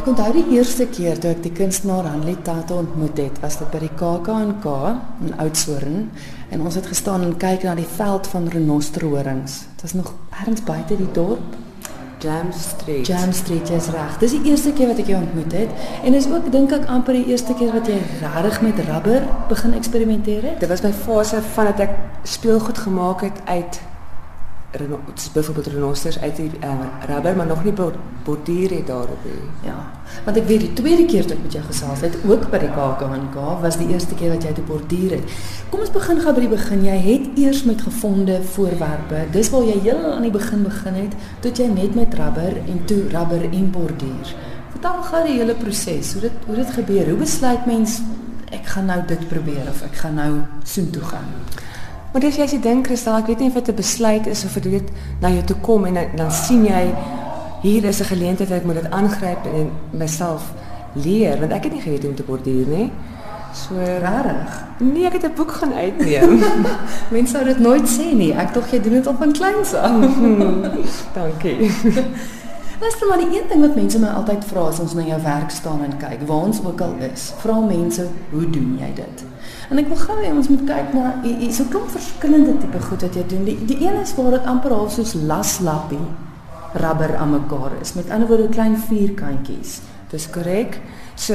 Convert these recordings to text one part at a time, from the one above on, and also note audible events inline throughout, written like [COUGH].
Ek onthou die eerste keer toe ek die kunstenaar Hanlie Tato ontmoet het, was dit by die KAK&K in Oudtshoorn en ons het gestaan en kyk na die veld van renosterhorings. Dit was nog ergens buite die dorp. Jam Street. Jam Street is reg. Dis die eerste keer wat ek jou ontmoet het en dis ook dink ek amper die eerste keer wat jy regtig met rubber begin eksperimenteer het. Dit was my fase van dat ek speelgoed gemaak het uit byvoorbeeld renosters uit die uh, rubber, maar nog nie bo- borduur het daarop nie. Ja, want ek weet die tweede keer toe ek met jou gesels het, ook by die KAK&K, was die eerste keer wat jy te borduur het. Kom ons begin gou by die begin. Jy het eers met gevonde voorwerpe. Dis waar jy heel aan die begin begin het, tot jy net met rubber en toe rubber en borduur. Vertel gou die hele proses, hoe dit hoe dit gebeur. Hoe besluit mens ek gaan nou dit probeer of ek gaan nou soontoe gaan? Maar dis jy's die ding Kristal, ek weet nie of dit 'n besluit is of dit na jou toe kom en dan, dan sien jy hier is 'n geleentheid ek moet dit aangryp en myself leer want ek het nie geweet hoe om te borduur nie. So Regtig? nee, ek het 'n boek gaan uitneem. [LAUGHS] Mense sou dit nooit sê nie. Ek dink jy doen dit al van kleins af. Dankie. [LAUGHS] Luister maar, die een ding wat mense my altyd vra as ons na jou werk staan en kyk, waar ons ook al is, vra mense, hoe doen jy dit? En ek wil gou hê ons moet kyk na hier so 'n klomp verskillende tipe goed wat jy doen. Die die een is waar dit amper half soos laslappie rubber aan mekaar is. Met ander woorde klein vierkantjies. Dis korrek. So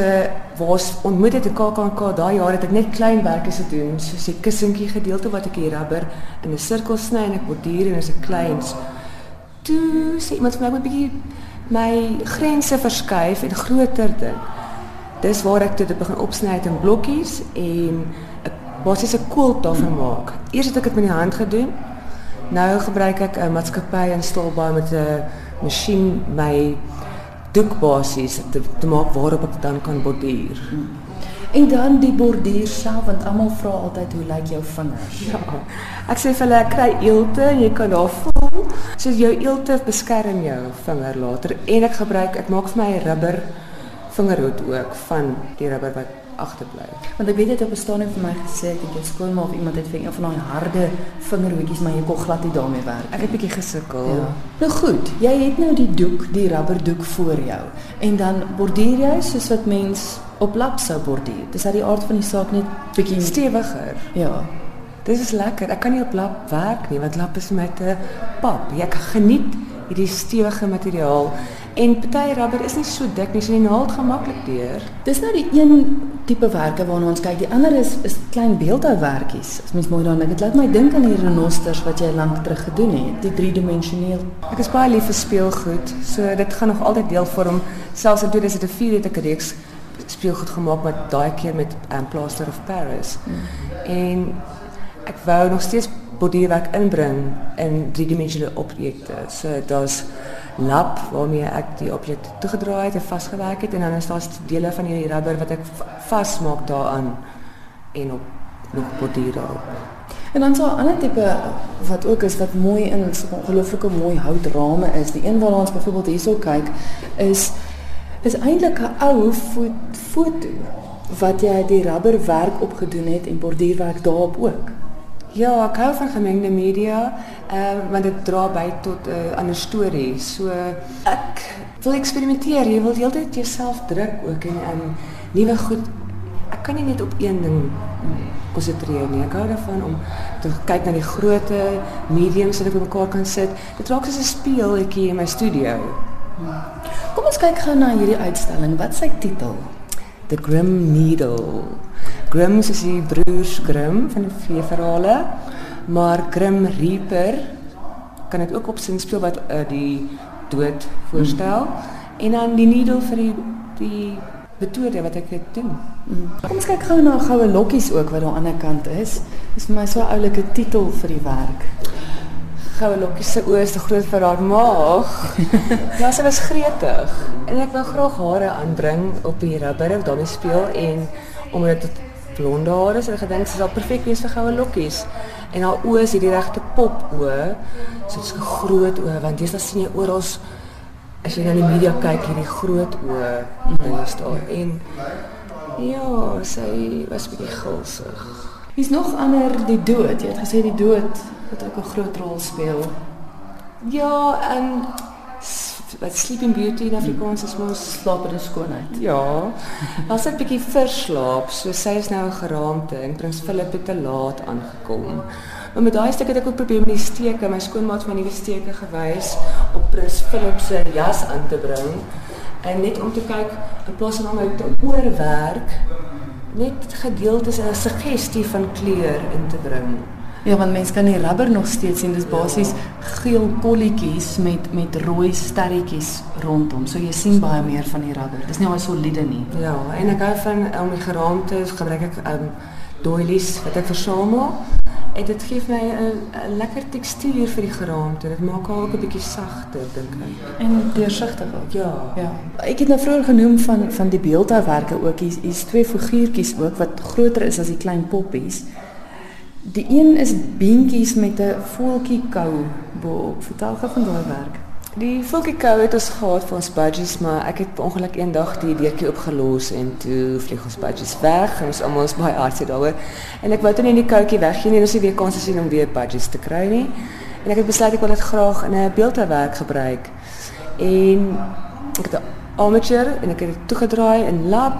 waar's ontmoet het 'n KAK&K daai jaar het ek net klein werkies gedoen, soos die kussentjie gedeelte wat ek die rubber in 'n sirkel sny en ek borduur en is 'n kleins. Toe sê iemand vir my moet 'n bietjie my grense verskuif en groter dink. Dis waar ek dit begin opsny in blokkies en 'n basiese kool daarvan maak. Eers het ek dit met die hand gedoen. Nou gebruik ek 'n maatskappy in Stilbaai met 'n masjien my doek basies te, te maak waarop ek dan kan borduur. En dan die borduur self want almal vra altyd hoe lyk jou vingers? Ja. Ek sê vir hulle ek kry eelte en jy kan daar voel. So jou eelte beskerm jou vinger later en ek gebruik ek maak vir my 'n rubber vingerhoed ook van die rubber wat agterbly. Want ek weet het op 'n stadium vir my gesê ek dink jou skoonma of iemand het vir een van daai harde vingerhoedjies maar jy kon glad nie daarmee werk. Ek het bietjie gesukkel. Ja. Nou goed, jy het nou die doek, die rubberdoek voor jou. En dan borduur jy soos wat mens op lap sou borduur. Dis uit die aard van die saak net bietjie Stewiger. Ja. Dis is lekker. Ek kan nie op lap werk nie want lap is my te pap. Ek geniet hierdie stewige materiaal en party rubber is nie so dik nie, so die naald gaan maklik deur. Dis nou die een tipe werke waarna ons kyk. Die ander is is klein beeldhouwerkies. As mens mooi daarna kyk, dit laat my dink aan die renosters wat jy lank terug gedoen het, die driedimensioneel. Ek is baie lief vir speelgoed, so dit gaan nog altyd deel vorm. Selfs in 2004 het ek 'n reeks speelgoed gemaak met daai keer met um, Plaster of Paris. Mm. En ek wou nog steeds borduurwerk inbring in driedimensionele objekte. So daar's lap waarmee ek die objek toegedraai het en vasgewerk het en dan is daar dele van die rubber wat ek vasmaak daaraan en op nog borduur daarop. En dan so 'n ander tipe wat ook is wat mooi in so 'n ongelooflike mooi houtrame is. Die een waarna ons byvoorbeeld hierso kyk is is eintlik 'n ou fo foto wat jy die rubberwerk opgedoen het en borduurwerk daarop ook. Ja, ek hou van gemengde media, ehm uh, want dit dra by tot 'n uh, ander storie. So ek wil eksperimenteer. Jy wil heeltyd jouself druk ook en um, nuwe goed. Ek kan nie net op een ding konsentreer nie. Ek hou daarvan om te kyk na die grootte, mediums wat ek bymekaar kan sit. Dit raak soos 'n speeltjie in my studio. Kom ons kyk gou na hierdie uitstalling. Wat is sy titel? The Grim Needle. Grimm is die broers Grimm van die vier verhale, maar Grim Reaper kan dit ook op sin speel wat uh, die dood voorstel mm. en dan die needle vir die die metode wat ek dit doen. Mm. Kom ons kyk gou na goue lokkies ook wat daar aan die ander kant is. Dis vir my so 'n oulike titel vir die werk. Goue lokkies se oë is te groot vir haar maag. [LAUGHS] ja, sy was gretig en ek wou graag hare aanbring op die rubber of daarmee speel en omdat dit blonde hare is, het ek gedink sy sal perfek wees vir goue lokkies. En haar oë is hierdie regte pop oë. So dit's 'n groot oë want jy sien jy oral as jy na die media kyk hierdie groot oë binne staan en ja, sy was bietjie gulsig. Wie's nog ander die dood? Jy het gesê die dood wat ook 'n groot rol speel. Ja, en wat sleeping beauty in Afrikaans is mos slapende skoonheid. Ja. Het 'n bietjie verslaap, so sy is nou 'n geraamte en Prins Philip het te laat aangekom. Maar met daai stuk het ek ook probeer met die steke, my skoonmaat my nuwe steke gewys op Prins Philip se jas aan te bring. En net om te kyk in plaas van om uit te oorwerk, net gedeeltes 'n suggestie van kleur in te bring. Ja, want mense kan die rubber nog steeds sien. Dis basies geel kolletjies met met rooi sterretjies rondom. So jy sien baie meer van die rubber. Dis nie al soliede nie. Ja, en ek hou van om die geraamte gebruik ek um doilies wat ek versamel. En dit gee my 'n lekker tekstuur vir die geraamte. Dit maak haar ook 'n bietjie sagter dink ek. En deursigtig ook. Ja. Ja. Ek het nou vroeër genoem van van die beeldhouwerke ook. Hier's hier's twee figuurtjies ook wat groter is as die klein poppies. Die een is beentjies met 'n voeltjie kou bo. Vertel gou van daai werk. Die voeltjie kou het ons gehad vir ons budgies, maar ek het ongelukkig eendag die deurtjie opgelos en toe vlieg ons budgies weg en ons almal is baie hartseer daaroor. En ek wou toe nie die koutjie weggee nie, ons het weer kans gesien om weer budgies te kry nie. En ek het besluit ek wil dit graag in 'n beeldhouwerk gebruik. En ek het 'n armature en ek het dit toegedraai in lap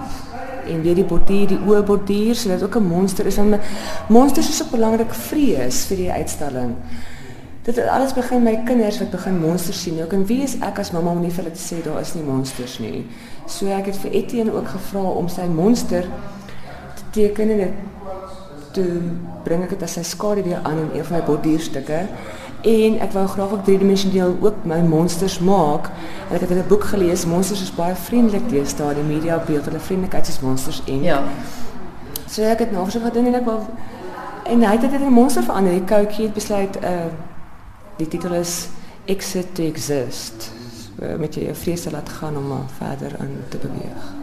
en weer die borduur, die oë borduur sodat ook 'n monster is want monsters is so belangrik vrees vir die uitstalling. Dit het alles begin met my kinders wat begin monsters sien. Ook en wie is ek as mamma om nie vir hulle te sê daar is nie monsters nie. So ek het vir Etienne ook gevra om sy monster te teken en dit toe bring ek dit as sy skade weer aan in een van my borduurstukke. En ek wou graag ook driedimensioneel ook my monsters maak. En ek het in 'n boek gelees monsters is baie vriendelik deesdae die media beeld hulle vriendelikheid as monsters en Ja. So ek het navorsing gedoen en ek wou en hy het dit in 'n monster verander. Die koutjie het besluit uh die titel is Exit to Exist. So, met jou vrese laat gaan om verder aan te beweeg.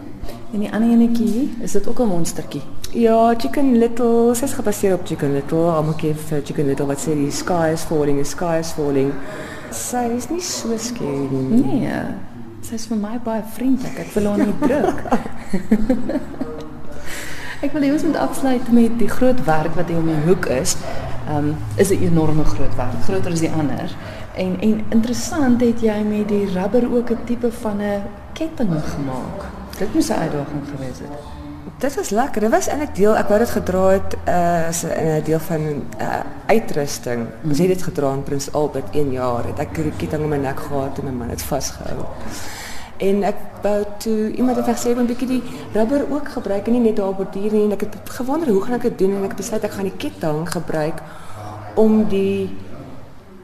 En die ander enetjie, is dit ook 'n monstertjie? Ja, Chicken Little, sy is gebaseer op Chicken Little. Almal ken vir Chicken Little wat sê die sky is falling, the sky is falling. Sy is nie so skerry nie. Nee. Sy's vir my baie vriendelik. Ek wil haar nie druk. [LAUGHS] ek wil hê ons moet afsluit met die groot werk wat hier om die hoek is. Um, is 'n enorme groot werk, groter as die ander. En en interessant het jy met die rubber ook 'n tipe van 'n ketting gemaak. Dit moes 'n uitdaging gewees het. Dit was lekker. Dit was eintlik deel ek wou dit gedra het uh, as 'n deel van uh, uitrusting. Ons het dit in Prins Albert 1 jaar. Het ek die ketting om my nek gehad en my man het vasgehou. En ek wou toe iemand het gesê 'n bietjie die rubber ook gebruik en nie net daar borduur nie en ek het gewonder hoe gaan ek dit doen en ek besluit ek gaan die ketting gebruik om die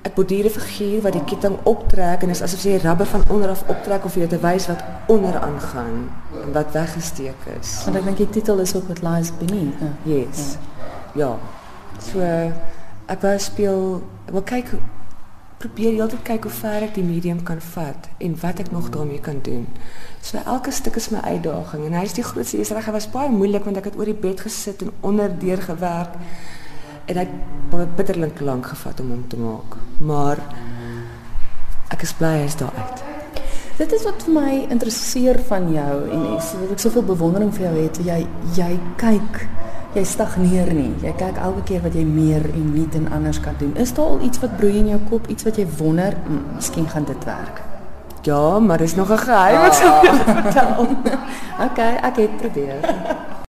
ek borduur 'n figuur wat die ketting optrek en is asof jy rubber van onder af optrek of jy te wys wat onder aangaan en wat weggesteek is. Want ek dink die titel is ook what lies beneath. Ja. Yes. Ja. So ek wou speel, ek wil kyk probeer heeltyd kyk hoe ver ek die medium kan vat en wat ek nog daarmee kan doen. So elke stuk is my uitdaging en hy is die grootste is reg, hy was baie moeilik want ek het oor die bed gesit en onder deur gewerk en hy het bitterlik lank gevat om hom te maak. Maar ek is bly hy's daar uit. Dit is wat vir my interesseer van jou en is wat ek soveel bewondering vir jou het. Jy jy kyk, jy stagneer nie. Jy kyk elke keer wat jy meer en nuut en anders kan doen. Is daar al iets wat broei in jou kop, iets wat jy wonder, "Hm, miskien gaan dit werk? Ja, maar dis nog 'n geheim wat ek sal vertel. okay, ek het probeer.